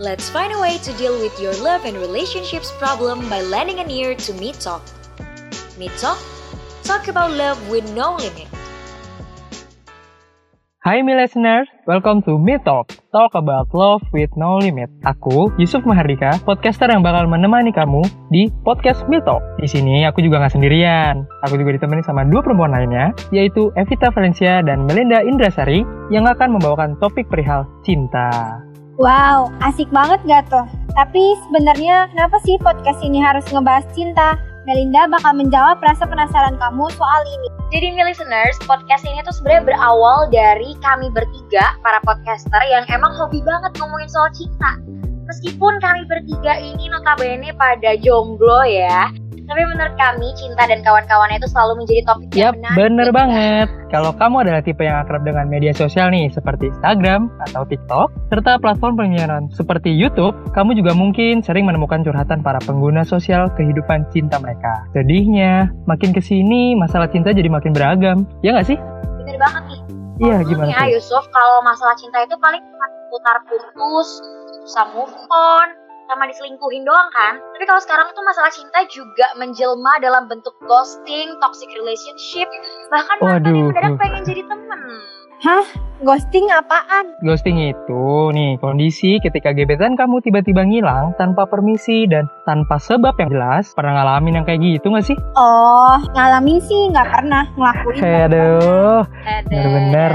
Let's find a way to deal with your love and relationships problem by lending an ear to Me Talk. Me Talk, talk about love with no limit. Hai mi listeners, welcome to Me Talk, talk about love with no limit. Aku, Yusuf Mahardika, podcaster yang bakal menemani kamu di podcast Me Talk. Di sini aku juga nggak sendirian. Aku juga ditemani sama dua perempuan lainnya, yaitu Evita Valencia dan Melinda Indrasari, yang akan membawakan topik perihal cinta. Wow, asik banget gak tuh? Tapi sebenarnya kenapa sih podcast ini harus ngebahas cinta? Melinda bakal menjawab rasa penasaran kamu soal ini. Jadi nih listeners, podcast ini tuh sebenarnya berawal dari kami bertiga, para podcaster yang emang hobi banget ngomongin soal cinta. Meskipun kami bertiga ini notabene pada jomblo ya, tapi menurut kami cinta dan kawan-kawannya itu selalu menjadi topik yang menarik. bener ya. banget. Kalau kamu adalah tipe yang akrab dengan media sosial nih, seperti Instagram atau TikTok, serta platform penyiaran seperti YouTube, kamu juga mungkin sering menemukan curhatan para pengguna sosial kehidupan cinta mereka. Sedihnya, makin ke sini masalah cinta jadi makin beragam. Ya nggak sih? Bener banget nih. Iya, gimana ya, Yusuf, kalau masalah cinta itu paling putar putus, susah move on, sama diselingkuhin doang kan. Tapi kalau sekarang tuh masalah cinta juga menjelma dalam bentuk ghosting, toxic relationship, bahkan mantan yang mendadak pengen jadi temen. Ghosting apaan? Ghosting itu nih kondisi ketika gebetan kamu tiba-tiba ngilang tanpa permisi dan tanpa sebab yang jelas. Pernah ngalamin yang kayak gitu nggak sih? Oh, ngalamin sih nggak pernah ngelakuin. Aduh, Bener-bener.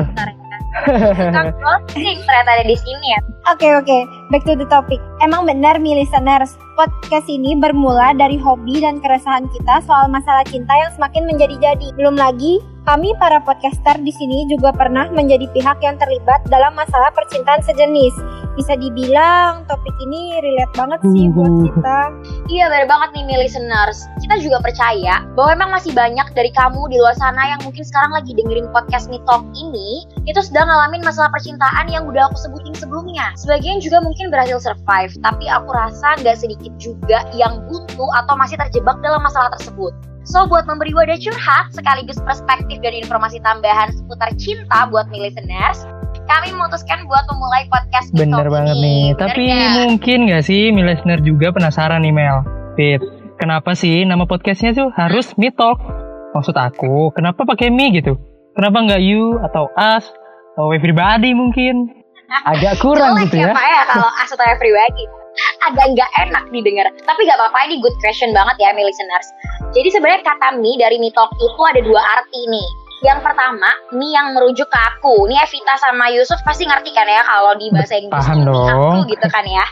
Tukang ghosting ternyata ada di sini ya. Oke oke, back to the topic. Emang benar mi listeners, podcast ini bermula dari hobi dan keresahan kita soal masalah cinta yang semakin menjadi-jadi. Belum lagi, kami para podcaster di sini juga pernah menjadi pihak yang terlibat dalam masalah percintaan sejenis. Bisa dibilang topik ini relate banget sih buat kita. Iya bener banget nih nih listeners Kita juga percaya bahwa emang masih banyak dari kamu di luar sana yang mungkin sekarang lagi dengerin podcast Me Talk ini Itu sedang ngalamin masalah percintaan yang udah aku sebutin sebelumnya Sebagian juga mungkin berhasil survive Tapi aku rasa nggak sedikit juga yang butuh atau masih terjebak dalam masalah tersebut So buat memberi wadah curhat sekaligus perspektif dan informasi tambahan seputar cinta buat listeners kami memutuskan buat memulai podcast bener banget ini. nih. Bener Tapi nggak? mungkin nggak sih mi listener juga penasaran nih Mel? Fit, kenapa sih nama podcastnya tuh harus Me Talk? Maksud aku, kenapa pakai me gitu? Kenapa nggak you atau us atau everybody mungkin? Agak kurang Jelek gitu ya. Pak ya kalau asal pribadi. Agak nggak enak didengar. Tapi nggak apa-apa ini good question banget ya, mi listeners. Jadi sebenarnya kata mi dari mi talk itu ada dua arti nih. Yang pertama, mi yang merujuk ke aku. Ini Evita sama Yusuf pasti ngerti kan ya kalau di bahasa Inggris Paham dong. aku gitu kan ya.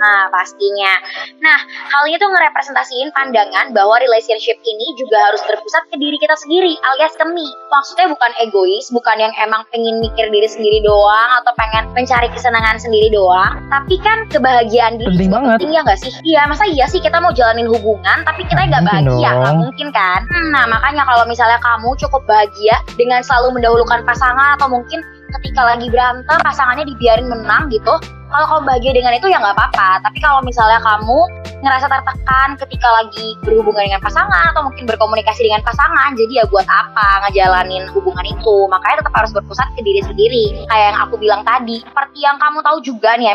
Nah, pastinya. Nah, hal ini tuh ngerepresentasiin pandangan bahwa relationship ini juga harus berpusat ke diri kita sendiri, alias ke me. Maksudnya bukan egois, bukan yang emang pengen mikir diri sendiri doang atau pengen mencari kesenangan sendiri doang, tapi kan kebahagiaan diri Penting banget. penting ya nggak sih? Iya, masa iya sih kita mau jalanin hubungan tapi kita Nggak bahagia, nggak mungkin kan? Hmm, nah, makanya kalau misalnya kamu cukup bahagia dengan selalu mendahulukan pasangan atau mungkin ketika lagi berantem pasangannya dibiarin menang gitu, kalau kamu bahagia dengan itu ya nggak apa-apa. Tapi kalau misalnya kamu ngerasa tertekan ketika lagi berhubungan dengan pasangan atau mungkin berkomunikasi dengan pasangan jadi ya buat apa ngejalanin hubungan itu? Makanya tetap harus berpusat ke diri sendiri. Kayak yang aku bilang tadi seperti yang kamu tahu juga nih ya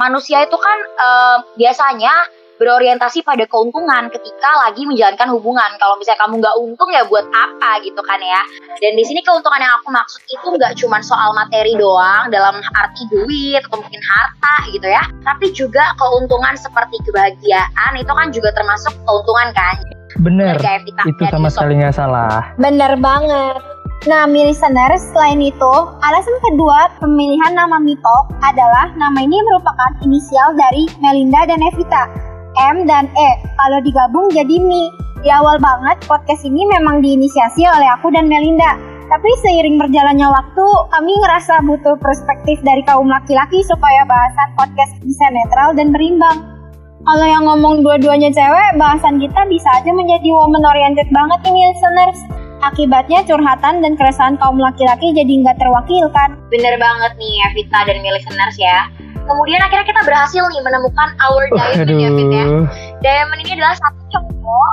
manusia itu kan eh, biasanya berorientasi pada keuntungan ketika lagi menjalankan hubungan. Kalau misalnya kamu nggak untung ya buat apa gitu kan ya. Dan di sini keuntungan yang aku maksud itu nggak cuma soal materi doang dalam arti duit atau mungkin harta gitu ya. Tapi juga keuntungan seperti kebahagiaan itu kan juga termasuk keuntungan kan. Bener, Kayak Vita itu sama sekali nggak salah. Bener banget. Nah, mi listeners, selain itu, alasan kedua pemilihan nama Mitok adalah nama ini merupakan inisial dari Melinda dan Evita. M dan E. Kalau digabung jadi Mi. Di awal banget, podcast ini memang diinisiasi oleh aku dan Melinda. Tapi seiring berjalannya waktu, kami ngerasa butuh perspektif dari kaum laki-laki supaya bahasan podcast bisa netral dan berimbang. Kalau yang ngomong dua-duanya cewek, bahasan kita bisa aja menjadi woman oriented banget nih listeners. Akibatnya curhatan dan keresahan kaum laki-laki jadi nggak terwakilkan. Bener banget nih ya Vita dan listeners ya. Kemudian akhirnya kita berhasil nih menemukan our diamond ya Fit ya. Aduh, Diamond ini adalah satu cowok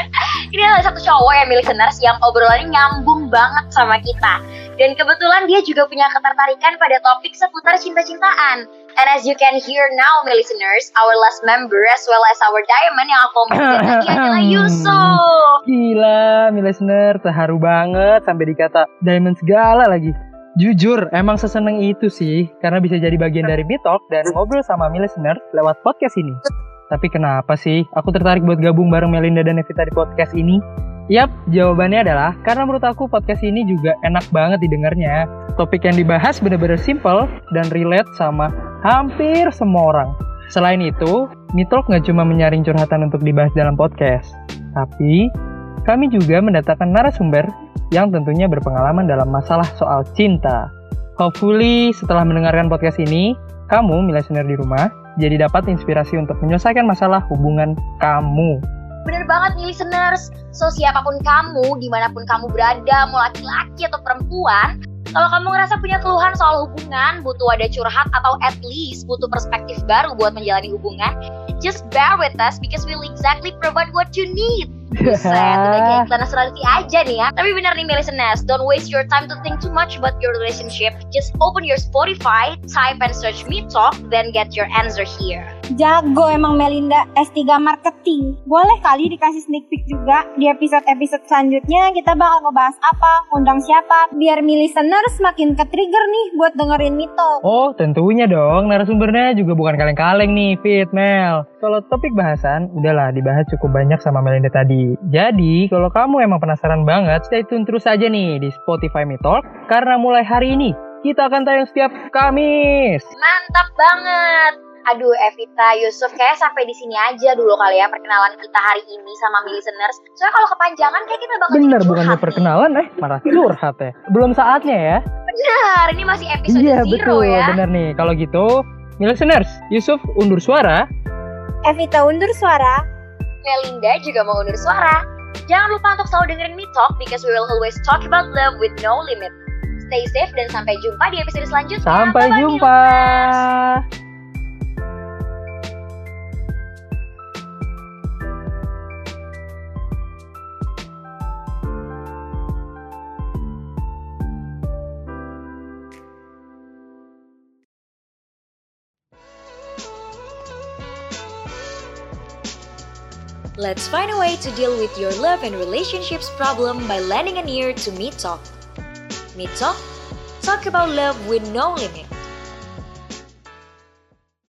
Ini adalah satu cowok ya listeners Yang obrolannya nyambung banget sama kita Dan kebetulan dia juga punya ketertarikan pada topik seputar cinta-cintaan And as you can hear now, my listeners, our last member as well as our diamond yang aku mau lagi adalah Yusuf. Gila, mi listener, terharu banget sampai dikata diamond segala lagi. Jujur, emang seseneng itu sih, karena bisa jadi bagian dari Bitalk dan ngobrol sama mi listener lewat podcast ini. Tapi kenapa sih aku tertarik buat gabung bareng Melinda dan Evita di podcast ini? Yap, jawabannya adalah karena menurut aku podcast ini juga enak banget didengarnya. Topik yang dibahas bener-bener simple dan relate sama hampir semua orang. Selain itu, Mitalk nggak cuma menyaring curhatan untuk dibahas dalam podcast, tapi kami juga mendatangkan narasumber yang tentunya berpengalaman dalam masalah soal cinta. Hopefully, setelah mendengarkan podcast ini, kamu, listener di rumah, jadi dapat inspirasi untuk menyelesaikan masalah hubungan kamu. Bener banget nih listeners. So siapa pun kamu, di mana pun kamu berada, mau laki-laki atau perempuan, kalau kamu ngerasa punya keluhan soal hubungan, butuh ada curhat atau at least butuh perspektif baru buat menjalani hubungan, just bear with us because we'll exactly provide what you need. Buset, udah kayak iklan asuransi aja nih ya. Tapi benar nih listeners, don't waste your time to think too much about your relationship. Just open your Spotify, type and search Me Talk, then get your answer here. Jago emang Melinda S3 Marketing. Boleh kali dikasih sneak peek juga di episode-episode selanjutnya kita bakal ngebahas apa, undang siapa, biar mi listeners makin ke-trigger nih buat dengerin Mito. Oh, tentunya dong. Narasumbernya juga bukan kaleng-kaleng nih, Fit, Mel. Kalau topik bahasan, udahlah dibahas cukup banyak sama Melinda tadi. Jadi, kalau kamu emang penasaran banget, stay tune terus aja nih di Spotify Me Talk, karena mulai hari ini kita akan tayang setiap Kamis. Mantap banget. Aduh, Evita, Yusuf, kayak sampai di sini aja dulu kali ya perkenalan kita hari ini sama mi listeners. Soalnya kalau kepanjangan kayak kita bakal Bener, bukannya perkenalan eh, malah curhat ya. Belum saatnya ya. Bener, ini masih episode iya, zero betul, ya. bener nih. Kalau gitu, mi listeners, Yusuf undur suara. Evita undur suara. Melinda juga mau undur suara. Jangan lupa untuk selalu dengerin Me Talk because we will always talk about love with no limit. Stay safe dan sampai jumpa di episode selanjutnya. Sampai Bye-bye, jumpa. Let's find a way to deal with your love and relationships problem by lending an ear to Me Talk. Me Talk? Talk about love with no limit.